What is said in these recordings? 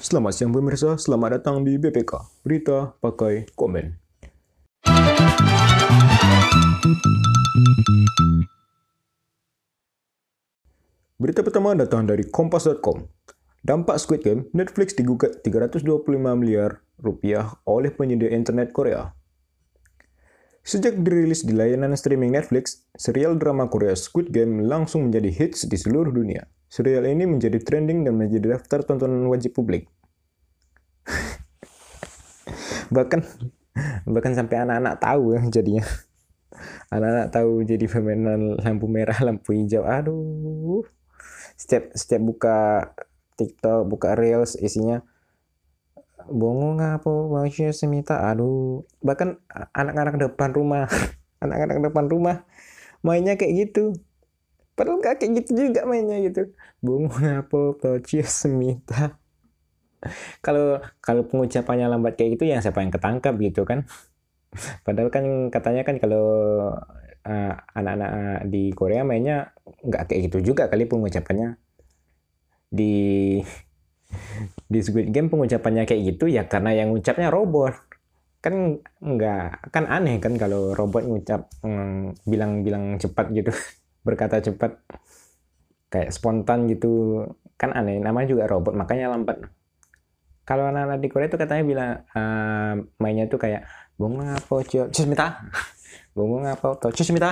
Selamat siang pemirsa, selamat datang di BPK, Berita Pakai Komen. Berita pertama datang dari Kompas.com. Dampak Squid Game, Netflix digugat 325 miliar rupiah oleh penyedia internet Korea. Sejak dirilis di layanan streaming Netflix, serial drama Korea Squid Game langsung menjadi hits di seluruh dunia. Serial ini menjadi trending dan menjadi daftar tontonan wajib publik. bahkan bahkan sampai anak-anak tahu ya jadinya. Anak-anak tahu jadi permainan lampu merah, lampu hijau. Aduh. Setiap setiap buka TikTok, buka Reels isinya bongo ngapa manusia semita aduh bahkan anak-anak depan rumah anak-anak depan rumah mainnya kayak gitu padahal gak kayak gitu juga mainnya gitu. Bongo ngapa manusia semita. Kalau kalau pengucapannya lambat kayak gitu yang siapa yang ketangkap gitu kan? Padahal kan katanya kan kalau uh, anak-anak di Korea mainnya nggak kayak gitu juga kali pengucapannya. Di di Squid Game pengucapannya kayak gitu ya karena yang ngucapnya robot. Kan nggak kan aneh kan kalau robot ngucap bilang-bilang mm, cepat gitu berkata cepat kayak spontan gitu. Kan aneh namanya juga robot makanya lambat. Kalau anak-anak di Korea itu katanya bilang uh, mainnya tuh kayak bunga apa cus minta. Bunga apa cus minta.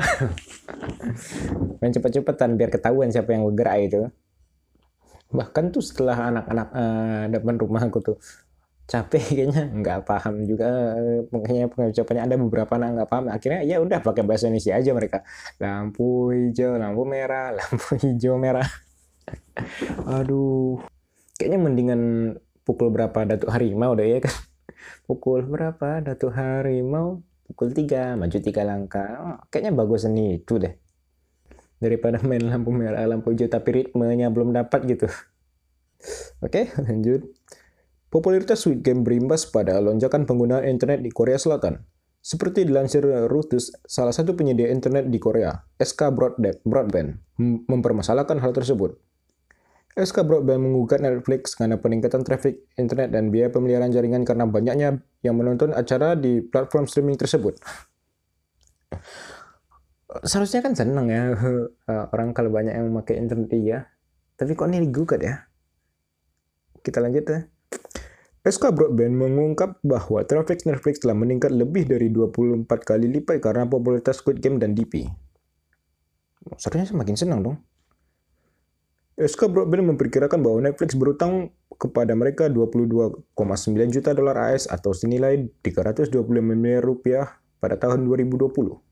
Main cepet-cepetan biar ketahuan siapa yang bergerak itu. Bahkan tuh setelah anak-anak uh, depan rumah aku tuh capek kayaknya. Nggak paham juga makanya pengucapannya ada beberapa anak nggak paham. Akhirnya ya udah pakai bahasa Indonesia aja mereka. Lampu hijau lampu merah lampu hijau merah. Aduh. Kayaknya mendingan pukul berapa datuk harimau deh ya kan? Pukul berapa datuk harimau? Pukul tiga maju tiga langkah. Oh, kayaknya bagus nih itu deh. Daripada main lampu merah lampu hijau tapi ritmenya belum dapat gitu. Oke lanjut popularitas Game berimbas pada lonjakan penggunaan internet di Korea Selatan seperti dilansir Reuters, salah satu penyedia internet di Korea, SK Broadband, mempermasalahkan hal tersebut. SK Broadband menggugat Netflix karena peningkatan traffic internet dan biaya pemeliharaan jaringan karena banyaknya yang menonton acara di platform streaming tersebut seharusnya kan senang ya eh, orang kalau banyak yang memakai internet dia. Tapi kok ini digugat ya? Kita lanjut ya. SK Broadband mengungkap bahwa traffic Netflix telah meningkat lebih dari 24 kali lipat karena popularitas Squid Game dan DP. Seharusnya semakin senang dong. SK Broadband memperkirakan bahwa Netflix berutang kepada mereka 22,9 juta dolar AS atau senilai 325 miliar rupiah pada tahun 2020.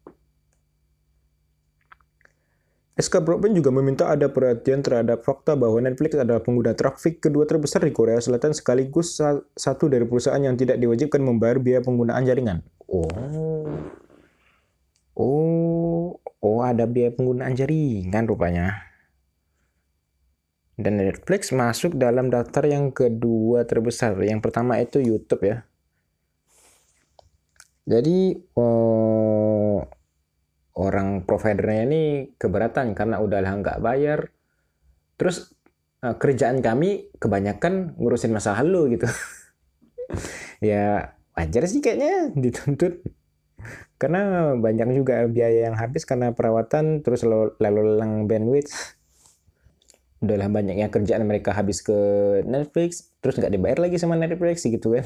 SK Broadband juga meminta ada perhatian terhadap fakta bahwa Netflix adalah pengguna trafik kedua terbesar di Korea Selatan sekaligus satu dari perusahaan yang tidak diwajibkan membayar biaya penggunaan jaringan. Oh. Oh, oh ada biaya penggunaan jaringan rupanya. Dan Netflix masuk dalam daftar yang kedua terbesar. Yang pertama itu YouTube ya. Jadi, oh, orang providernya ini keberatan karena udah nggak bayar. Terus uh, kerjaan kami kebanyakan ngurusin masalah lu gitu. ya wajar sih kayaknya dituntut. Karena banyak juga biaya yang habis karena perawatan terus lalu lelang bandwidth. Udahlah banyaknya kerjaan mereka habis ke Netflix, terus nggak dibayar lagi sama Netflix gitu kan.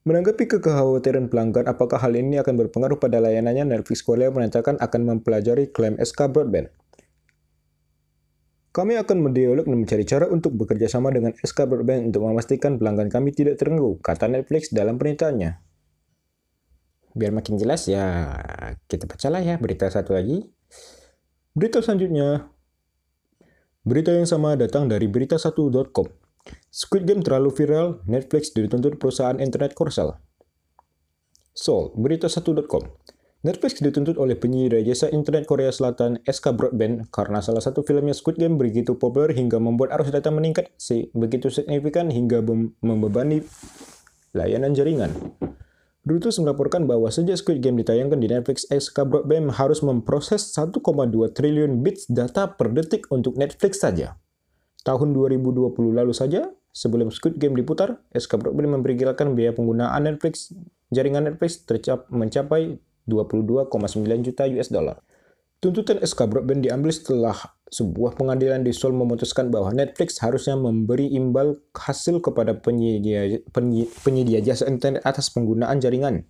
Menanggapi kekhawatiran pelanggan apakah hal ini akan berpengaruh pada layanannya, Netflix Korea menyatakan akan mempelajari klaim SK Broadband. Kami akan mendialog dan mencari cara untuk bekerja sama dengan SK Broadband untuk memastikan pelanggan kami tidak terganggu, kata Netflix dalam pernyataannya. Biar makin jelas ya, kita bacalah ya berita satu lagi. Berita selanjutnya, berita yang sama datang dari berita1.com. Squid Game terlalu viral, Netflix dituntut perusahaan internet Korsel. Seoul, berita1.com. Netflix dituntut oleh penyedia jasa internet Korea Selatan SK Broadband karena salah satu filmnya Squid Game begitu populer hingga membuat arus data meningkat begitu signifikan hingga membebani layanan jaringan. Reuters melaporkan bahwa sejak Squid Game ditayangkan di Netflix, SK Broadband harus memproses 1,2 triliun bits data per detik untuk Netflix saja. Tahun 2020 lalu saja, sebelum Squid Game diputar, SK Broadband memperkirakan biaya penggunaan Netflix jaringan Netflix tercap mencapai 22,9 juta US dollar. Tuntutan SK Broadband diambil setelah sebuah pengadilan di Seoul memutuskan bahwa Netflix harusnya memberi imbal hasil kepada penyedia, penyedia jasa internet atas penggunaan jaringan.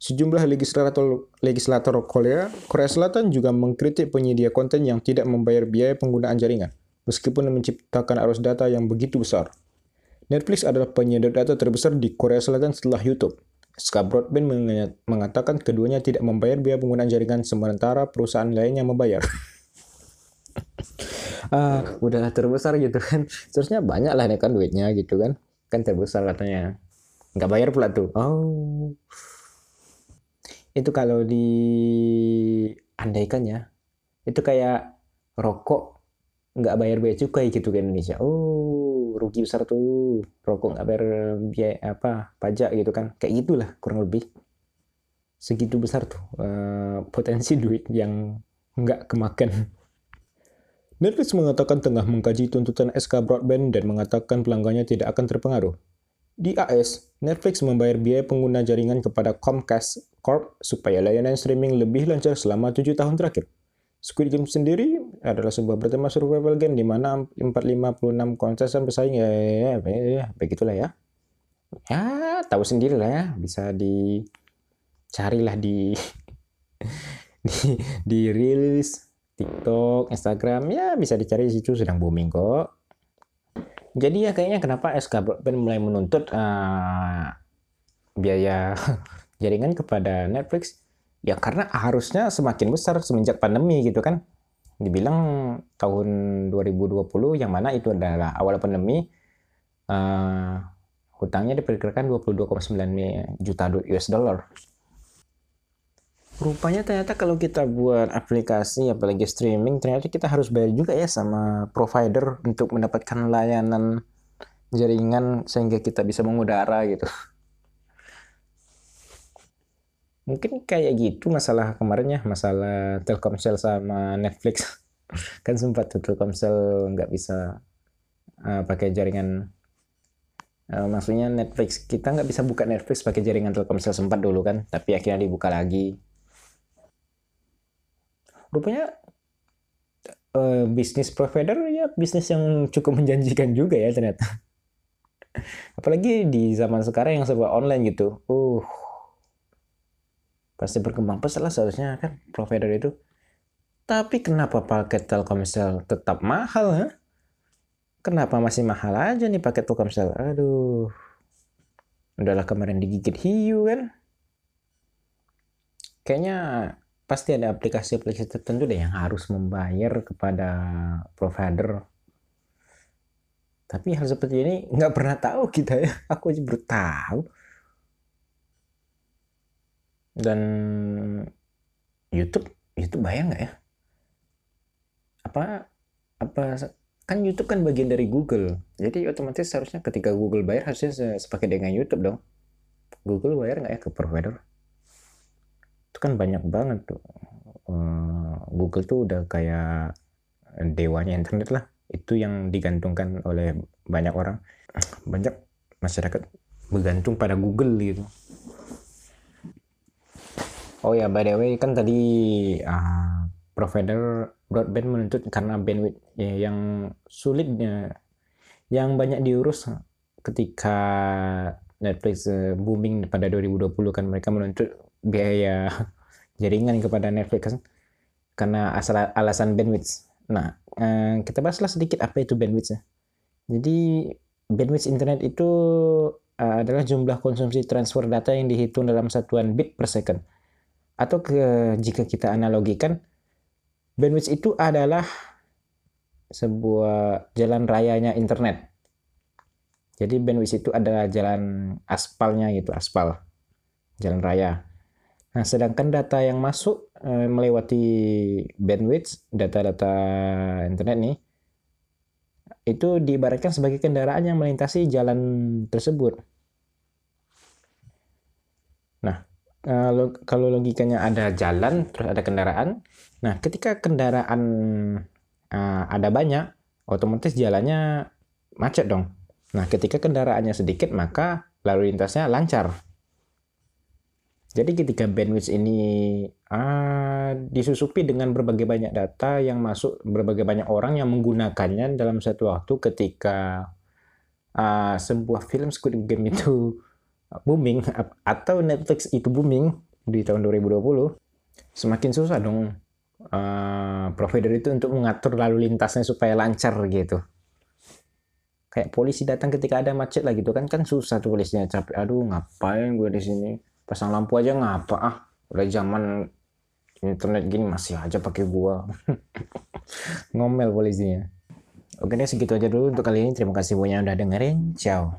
Sejumlah legislator, legislator Korea, Korea Selatan juga mengkritik penyedia konten yang tidak membayar biaya penggunaan jaringan, meskipun menciptakan arus data yang begitu besar. Netflix adalah penyedia data terbesar di Korea Selatan setelah YouTube. SK Broadband mengatakan keduanya tidak membayar biaya penggunaan jaringan, sementara perusahaan lainnya membayar. ah, udah terbesar gitu kan. Seharusnya banyak lah kan duitnya gitu kan. Kan terbesar katanya. Nggak bayar pula tuh. Oh itu kalau di andaikan ya itu kayak rokok nggak bayar biaya cukai gitu ke Indonesia. Oh rugi besar tuh. Rokok nggak bayar biaya apa pajak gitu kan. Kayak gitulah kurang lebih. Segitu besar tuh uh, potensi duit yang nggak kemakan. Netflix mengatakan tengah mengkaji tuntutan SK Broadband dan mengatakan pelanggannya tidak akan terpengaruh. Di AS, Netflix membayar biaya pengguna jaringan kepada Comcast Corp supaya layanan streaming lebih lancar selama tujuh tahun terakhir. Squid Game sendiri adalah sebuah bertema survival game di mana 456 kontesan bersaing ya, ya, ya, ya, begitulah ya. Ya, tahu sendiri lah ya, bisa dicarilah di di di Reels, TikTok, Instagram ya bisa dicari di situ sedang booming kok. Jadi ya kayaknya kenapa SK Broadband mulai menuntut uh, biaya jaringan kepada Netflix? Ya karena harusnya semakin besar semenjak pandemi gitu kan. Dibilang tahun 2020 yang mana itu adalah awal pandemi uh, hutangnya diperkirakan 22,9 juta US dollar. Rupanya ternyata kalau kita buat aplikasi apalagi streaming ternyata kita harus bayar juga ya sama provider untuk mendapatkan layanan jaringan sehingga kita bisa mengudara gitu mungkin kayak gitu masalah kemarinnya masalah Telkomsel sama Netflix. Kan sempat tuh Telkomsel nggak bisa uh, pakai jaringan uh, maksudnya Netflix. Kita nggak bisa buka Netflix pakai jaringan Telkomsel sempat dulu kan tapi akhirnya dibuka lagi. Rupanya uh, bisnis provider ya bisnis yang cukup menjanjikan juga ya ternyata. Apalagi di zaman sekarang yang serba online gitu. Uh pasti berkembang pesat lah seharusnya kan provider itu tapi kenapa paket Telkomsel tetap mahal ya? Kenapa masih mahal aja nih paket Telkomsel? Aduh. Udahlah kemarin digigit hiu kan. Kayaknya pasti ada aplikasi-aplikasi tertentu deh yang harus membayar kepada provider. Tapi hal seperti ini nggak pernah tahu kita ya. Aku aja baru tahu. Dan YouTube, YouTube bayar nggak ya? Apa apa kan YouTube kan bagian dari Google. Jadi otomatis seharusnya ketika Google bayar harusnya sepakai dengan YouTube dong. Google bayar nggak ya ke provider? itu kan banyak banget tuh uh, Google tuh udah kayak dewanya internet lah itu yang digantungkan oleh banyak orang banyak masyarakat bergantung pada Google gitu oh ya by the way kan tadi uh, provider broadband menuntut karena bandwidth ya, yang sulitnya yang banyak diurus ketika Netflix uh, booming pada 2020 kan mereka menuntut biaya jaringan kepada Netflix kan karena asal alasan bandwidth. Nah, eh, kita bahaslah sedikit apa itu bandwidth. Ya. Jadi bandwidth internet itu eh, adalah jumlah konsumsi transfer data yang dihitung dalam satuan bit per second. Atau ke, jika kita analogikan, bandwidth itu adalah sebuah jalan rayanya internet. Jadi bandwidth itu adalah jalan aspalnya gitu, aspal. Jalan raya. Nah, sedangkan data yang masuk eh, melewati bandwidth, data-data internet nih, itu diibaratkan sebagai kendaraan yang melintasi jalan tersebut. Nah, kalau logikanya ada jalan, terus ada kendaraan. Nah, ketika kendaraan uh, ada banyak, otomatis jalannya macet dong. Nah, ketika kendaraannya sedikit, maka lalu lintasnya lancar. Jadi ketika bandwidth ini uh, disusupi dengan berbagai banyak data yang masuk, berbagai banyak orang yang menggunakannya dalam satu waktu ketika uh, sebuah film Squid Game itu booming. Atau Netflix itu booming di tahun 2020, semakin susah dong uh, provider itu untuk mengatur lalu lintasnya supaya lancar gitu. Kayak polisi datang ketika ada macet lah gitu kan kan susah tuh polisinya capek. Aduh ngapain gue di sini? pasang lampu aja ngapa? Ah udah zaman internet gini masih aja pakai gua. Ngomel polisinya. Oke deh segitu aja dulu untuk kali ini. Terima kasih banyak udah dengerin. Ciao